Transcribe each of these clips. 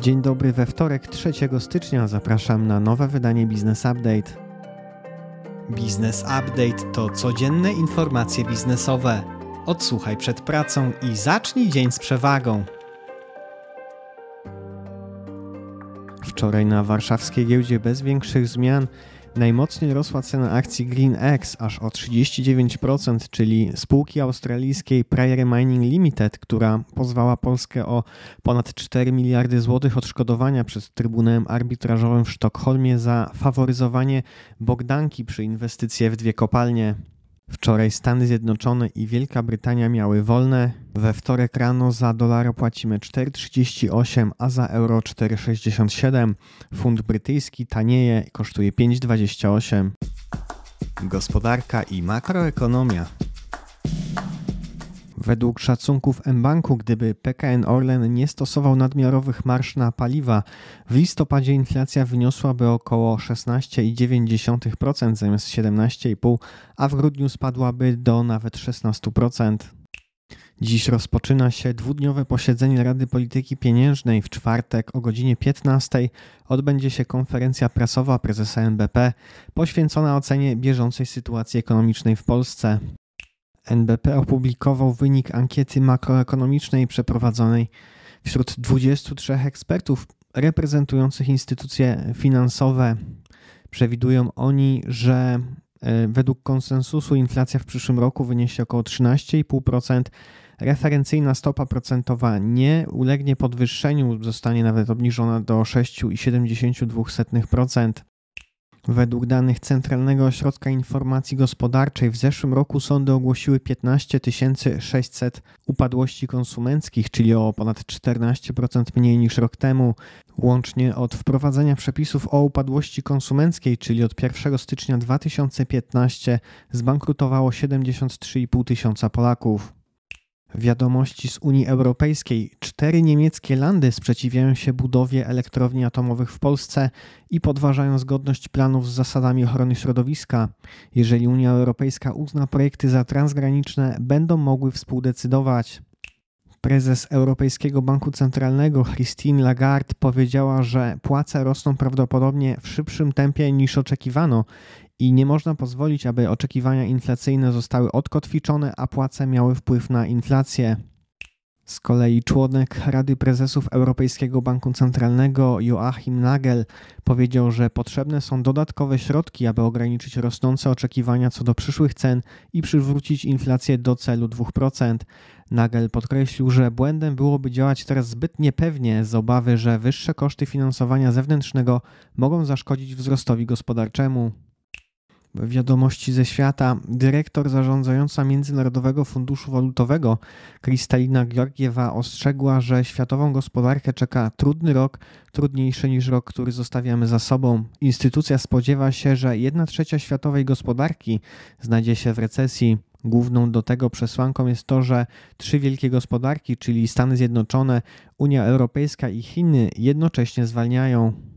Dzień dobry we wtorek 3 stycznia zapraszam na nowe wydanie Business Update. Business Update to codzienne informacje biznesowe. Odsłuchaj przed pracą i zacznij dzień z przewagą. Wczoraj na warszawskiej giełdzie bez większych zmian Najmocniej rosła cena akcji GreenX aż o 39%, czyli spółki australijskiej Prairie Mining Limited, która pozwała Polskę o ponad 4 miliardy złotych odszkodowania przed Trybunałem Arbitrażowym w Sztokholmie za faworyzowanie Bogdanki przy inwestycje w dwie kopalnie. Wczoraj Stany Zjednoczone i Wielka Brytania miały wolne. We wtorek rano za dolara płacimy 4,38, a za euro 4,67. Funt brytyjski tanieje i kosztuje 5,28. Gospodarka i makroekonomia. Według szacunków mBanku, gdyby PKN Orlen nie stosował nadmiarowych marsz na paliwa, w listopadzie inflacja wyniosłaby około 16,9% zamiast 17,5%, a w grudniu spadłaby do nawet 16%. Dziś rozpoczyna się dwudniowe posiedzenie Rady Polityki Pieniężnej. W czwartek o godzinie 15 odbędzie się konferencja prasowa prezesa NBP poświęcona ocenie bieżącej sytuacji ekonomicznej w Polsce. NBP opublikował wynik ankiety makroekonomicznej przeprowadzonej wśród 23 ekspertów reprezentujących instytucje finansowe. Przewidują oni, że e, według konsensusu inflacja w przyszłym roku wyniesie około 13,5%. Referencyjna stopa procentowa nie ulegnie podwyższeniu, zostanie nawet obniżona do 6,72%. Według danych Centralnego Ośrodka Informacji Gospodarczej w zeszłym roku sądy ogłosiły 15 600 upadłości konsumenckich, czyli o ponad 14% mniej niż rok temu. Łącznie od wprowadzenia przepisów o upadłości konsumenckiej, czyli od 1 stycznia 2015, zbankrutowało 73,5 tysiąca Polaków. Wiadomości z Unii Europejskiej. Cztery niemieckie landy sprzeciwiają się budowie elektrowni atomowych w Polsce i podważają zgodność planów z zasadami ochrony środowiska. Jeżeli Unia Europejska uzna projekty za transgraniczne, będą mogły współdecydować. Prezes Europejskiego Banku Centralnego Christine Lagarde powiedziała, że płace rosną prawdopodobnie w szybszym tempie niż oczekiwano i nie można pozwolić, aby oczekiwania inflacyjne zostały odkotwiczone, a płace miały wpływ na inflację. Z kolei członek Rady Prezesów Europejskiego Banku Centralnego Joachim Nagel powiedział, że potrzebne są dodatkowe środki, aby ograniczyć rosnące oczekiwania co do przyszłych cen i przywrócić inflację do celu 2%. Nagel podkreślił, że błędem byłoby działać teraz zbyt niepewnie z obawy, że wyższe koszty finansowania zewnętrznego mogą zaszkodzić wzrostowi gospodarczemu. Wiadomości ze świata. Dyrektor zarządzająca Międzynarodowego Funduszu Walutowego Kristalina Georgiewa ostrzegła, że światową gospodarkę czeka trudny rok, trudniejszy niż rok, który zostawiamy za sobą. Instytucja spodziewa się, że 1 trzecia światowej gospodarki znajdzie się w recesji. Główną do tego przesłanką jest to, że trzy wielkie gospodarki, czyli Stany Zjednoczone, Unia Europejska i Chiny, jednocześnie zwalniają.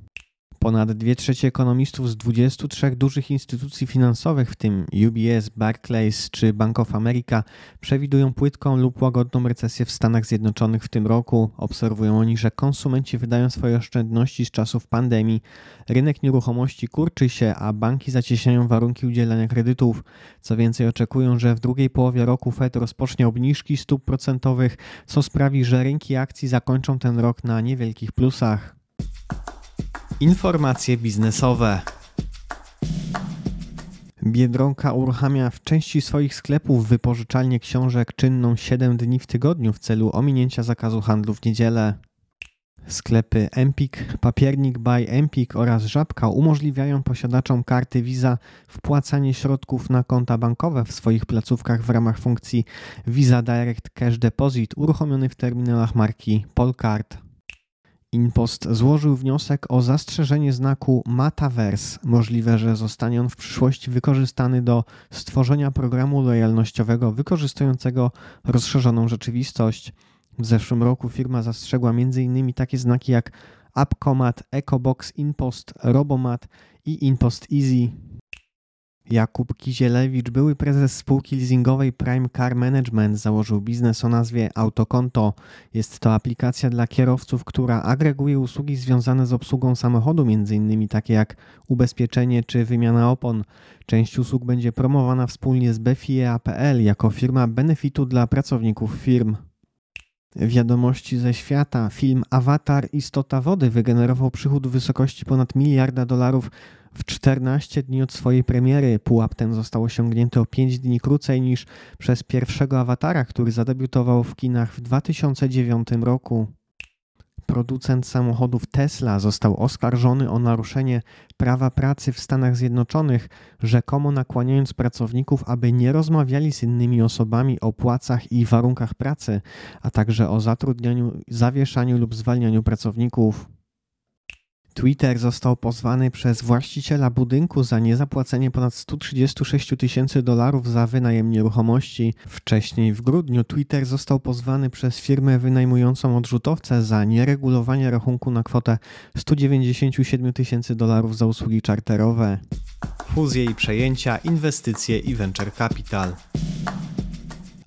Ponad 2 trzecie ekonomistów z 23 dużych instytucji finansowych, w tym UBS, Barclays czy Bank of America, przewidują płytką lub łagodną recesję w Stanach Zjednoczonych w tym roku. Obserwują oni, że konsumenci wydają swoje oszczędności z czasów pandemii, rynek nieruchomości kurczy się, a banki zacieśniają warunki udzielania kredytów. Co więcej, oczekują, że w drugiej połowie roku Fed rozpocznie obniżki stóp procentowych, co sprawi, że rynki akcji zakończą ten rok na niewielkich plusach. Informacje biznesowe. Biedronka uruchamia w części swoich sklepów wypożyczalnię książek czynną 7 dni w tygodniu w celu ominięcia zakazu handlu w niedzielę. Sklepy Empik, Papiernik by Empik oraz Żabka umożliwiają posiadaczom karty Visa wpłacanie środków na konta bankowe w swoich placówkach w ramach funkcji Visa Direct Cash Deposit uruchomiony w terminalach marki Polcard. InPost złożył wniosek o zastrzeżenie znaku Mataverse. Możliwe, że zostanie on w przyszłości wykorzystany do stworzenia programu lojalnościowego wykorzystującego rozszerzoną rzeczywistość. W zeszłym roku firma zastrzegła m.in. takie znaki jak AppComat, EcoBox, InPost, Robomat i InPost Easy. Jakub Kizielewicz, były prezes spółki leasingowej Prime Car Management, założył biznes o nazwie Autokonto. Jest to aplikacja dla kierowców, która agreguje usługi związane z obsługą samochodu, m.in. takie jak ubezpieczenie czy wymiana opon. Część usług będzie promowana wspólnie z BFIE.pl jako firma benefitu dla pracowników firm. Wiadomości ze świata. Film Avatar Istota Wody wygenerował przychód w wysokości ponad miliarda dolarów w 14 dni od swojej premiery. Pułap ten został osiągnięty o 5 dni krócej niż przez pierwszego Awatara, który zadebiutował w kinach w 2009 roku. Producent samochodów Tesla został oskarżony o naruszenie prawa pracy w Stanach Zjednoczonych, rzekomo nakłaniając pracowników, aby nie rozmawiali z innymi osobami o płacach i warunkach pracy, a także o zatrudnianiu, zawieszaniu lub zwalnianiu pracowników. Twitter został pozwany przez właściciela budynku za niezapłacenie ponad 136 tysięcy dolarów za wynajem nieruchomości. Wcześniej w grudniu Twitter został pozwany przez firmę wynajmującą odrzutowce za nieregulowanie rachunku na kwotę 197 tysięcy dolarów za usługi czarterowe. Fuzje i przejęcia, inwestycje i venture capital.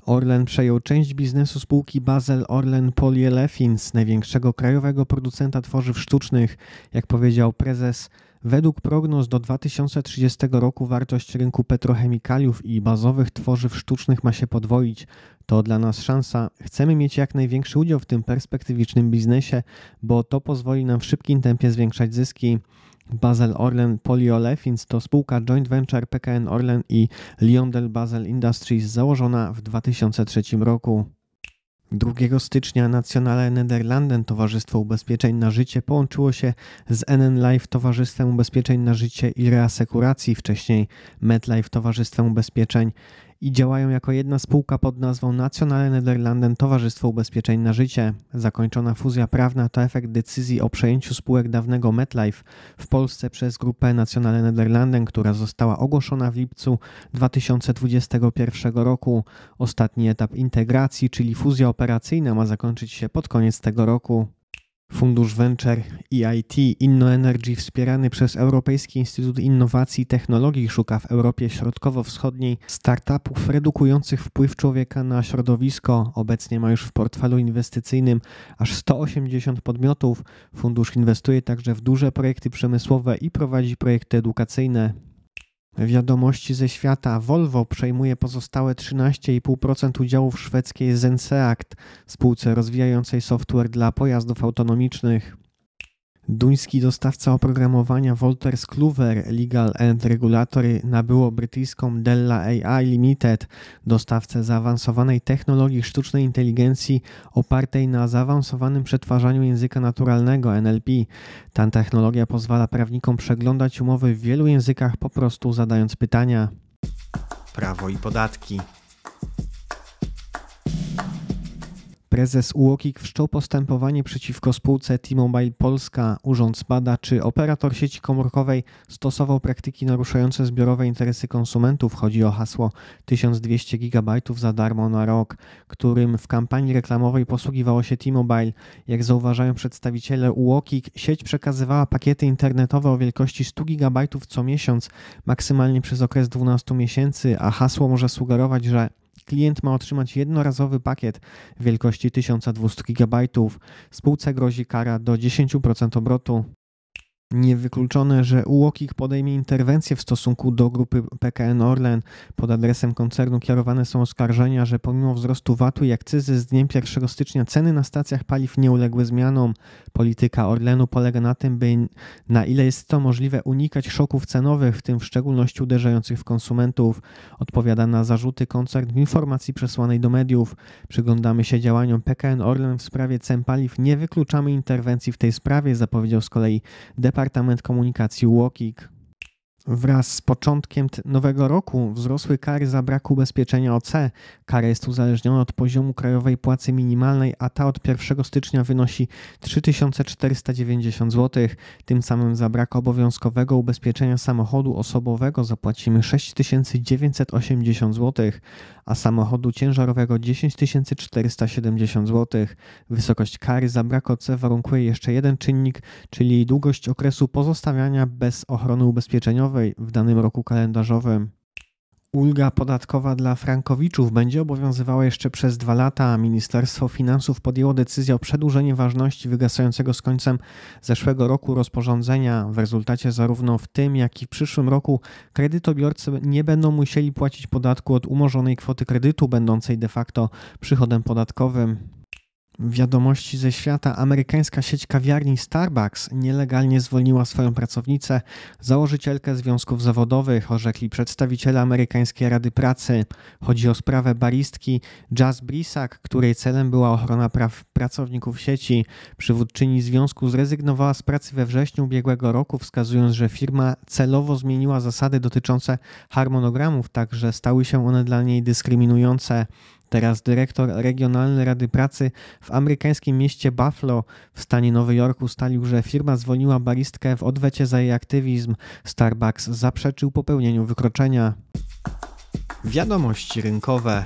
Orlen przejął część biznesu spółki Basel Orlen Polyolefins, największego krajowego producenta tworzyw sztucznych. Jak powiedział prezes, według prognoz do 2030 roku wartość rynku petrochemikaliów i bazowych tworzyw sztucznych ma się podwoić. To dla nas szansa. Chcemy mieć jak największy udział w tym perspektywicznym biznesie, bo to pozwoli nam w szybkim tempie zwiększać zyski. Basel Orlen Polyolefins to spółka joint venture PKN Orlen i Lyondell Basel Industries założona w 2003 roku. 2 stycznia Nationale Nederlanden Towarzystwo Ubezpieczeń na Życie połączyło się z NN Life Towarzystwem Ubezpieczeń na Życie i Reasekuracji, wcześniej MedLife Towarzystwem Ubezpieczeń i działają jako jedna spółka pod nazwą Nationale Nederlanden Towarzystwo Ubezpieczeń na Życie. Zakończona fuzja prawna to efekt decyzji o przejęciu spółek dawnego MetLife w Polsce przez grupę Nationale Nederlanden, która została ogłoszona w lipcu 2021 roku. Ostatni etap integracji, czyli fuzja operacyjna ma zakończyć się pod koniec tego roku. Fundusz Venture EIT InnoEnergy wspierany przez Europejski Instytut Innowacji i Technologii szuka w Europie Środkowo-Wschodniej startupów redukujących wpływ człowieka na środowisko. Obecnie ma już w portfelu inwestycyjnym aż 180 podmiotów. Fundusz inwestuje także w duże projekty przemysłowe i prowadzi projekty edukacyjne. Wiadomości ze świata. Volvo przejmuje pozostałe 13,5% udziałów szwedzkiej Zenseact, spółce rozwijającej software dla pojazdów autonomicznych. Duński dostawca oprogramowania Wolters Kluwer Legal and Regulatory nabyło brytyjską Della AI Limited, dostawcę zaawansowanej technologii sztucznej inteligencji opartej na zaawansowanym przetwarzaniu języka naturalnego NLP. Ta technologia pozwala prawnikom przeglądać umowy w wielu językach po prostu zadając pytania. Prawo i podatki. Prezes UOKiK wszczął postępowanie przeciwko spółce T-Mobile Polska. Urząd zbada, czy operator sieci komórkowej stosował praktyki naruszające zbiorowe interesy konsumentów. Chodzi o hasło 1200 GB za darmo na rok, którym w kampanii reklamowej posługiwało się T-Mobile. Jak zauważają przedstawiciele UOKiK, sieć przekazywała pakiety internetowe o wielkości 100 GB co miesiąc, maksymalnie przez okres 12 miesięcy, a hasło może sugerować, że Klient ma otrzymać jednorazowy pakiet wielkości 1200 GB. Spółce grozi kara do 10% obrotu. Niewykluczone, że UOKiK podejmie interwencję w stosunku do grupy PKN Orlen. Pod adresem koncernu kierowane są oskarżenia, że pomimo wzrostu VAT-u i akcyzy z dniem 1 stycznia ceny na stacjach paliw nie uległy zmianom. Polityka Orlenu polega na tym, by na ile jest to możliwe unikać szoków cenowych, w tym w szczególności uderzających w konsumentów. Odpowiada na zarzuty koncern w informacji przesłanej do mediów. Przyglądamy się działaniom PKN Orlen w sprawie cen paliw. Nie wykluczamy interwencji w tej sprawie, zapowiedział z kolei Departament Departament Komunikacji UOKiK. Wraz z początkiem nowego roku wzrosły kary za brak ubezpieczenia OC. Kara jest uzależniona od poziomu krajowej płacy minimalnej, a ta od 1 stycznia wynosi 3490 zł. Tym samym za brak obowiązkowego ubezpieczenia samochodu osobowego zapłacimy 6980 zł, a samochodu ciężarowego 10 470 zł. Wysokość kary za brak OC warunkuje jeszcze jeden czynnik, czyli długość okresu pozostawiania bez ochrony ubezpieczeniowej finansowej w danym roku kalendarzowym. Ulga podatkowa dla frankowiczów będzie obowiązywała jeszcze przez dwa lata, Ministerstwo Finansów podjęło decyzję o przedłużeniu ważności wygasającego z końcem zeszłego roku rozporządzenia. W rezultacie zarówno w tym, jak i w przyszłym roku kredytobiorcy nie będą musieli płacić podatku od umorzonej kwoty kredytu, będącej de facto przychodem podatkowym. Wiadomości ze świata. Amerykańska sieć kawiarni Starbucks nielegalnie zwolniła swoją pracownicę, założycielkę związków zawodowych, orzekli przedstawiciele Amerykańskiej Rady Pracy. Chodzi o sprawę baristki Jazz Brisak, której celem była ochrona praw pracowników sieci. Przywódczyni związku zrezygnowała z pracy we wrześniu ubiegłego roku, wskazując, że firma celowo zmieniła zasady dotyczące harmonogramów, tak że stały się one dla niej dyskryminujące. Teraz dyrektor Regionalny Rady Pracy w amerykańskim mieście Buffalo w stanie Nowy Jorku ustalił, że firma zwolniła baristkę w odwecie za jej aktywizm. Starbucks zaprzeczył popełnieniu wykroczenia. Wiadomości rynkowe.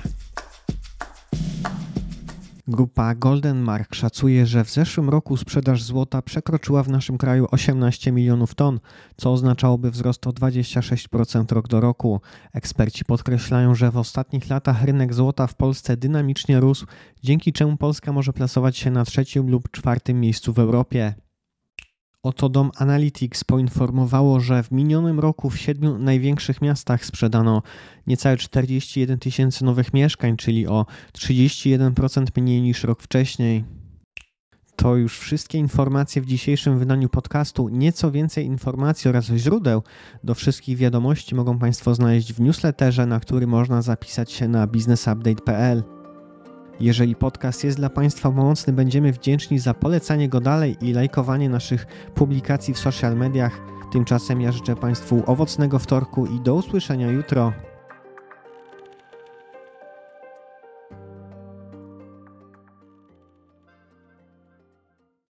Grupa Goldenmark szacuje, że w zeszłym roku sprzedaż złota przekroczyła w naszym kraju 18 milionów ton, co oznaczałoby wzrost o 26% rok do roku. Eksperci podkreślają, że w ostatnich latach rynek złota w Polsce dynamicznie rósł, dzięki czemu Polska może plasować się na trzecim lub czwartym miejscu w Europie. Oto Dom Analytics poinformowało, że w minionym roku w siedmiu największych miastach sprzedano niecałe 41 tysięcy nowych mieszkań, czyli o 31% mniej niż rok wcześniej. To już wszystkie informacje w dzisiejszym wydaniu podcastu. Nieco więcej informacji oraz źródeł do wszystkich wiadomości mogą Państwo znaleźć w newsletterze, na który można zapisać się na businessupdate.pl. Jeżeli podcast jest dla Państwa pomocny, będziemy wdzięczni za polecanie go dalej i lajkowanie naszych publikacji w social mediach. Tymczasem ja życzę Państwu owocnego wtorku i do usłyszenia jutro.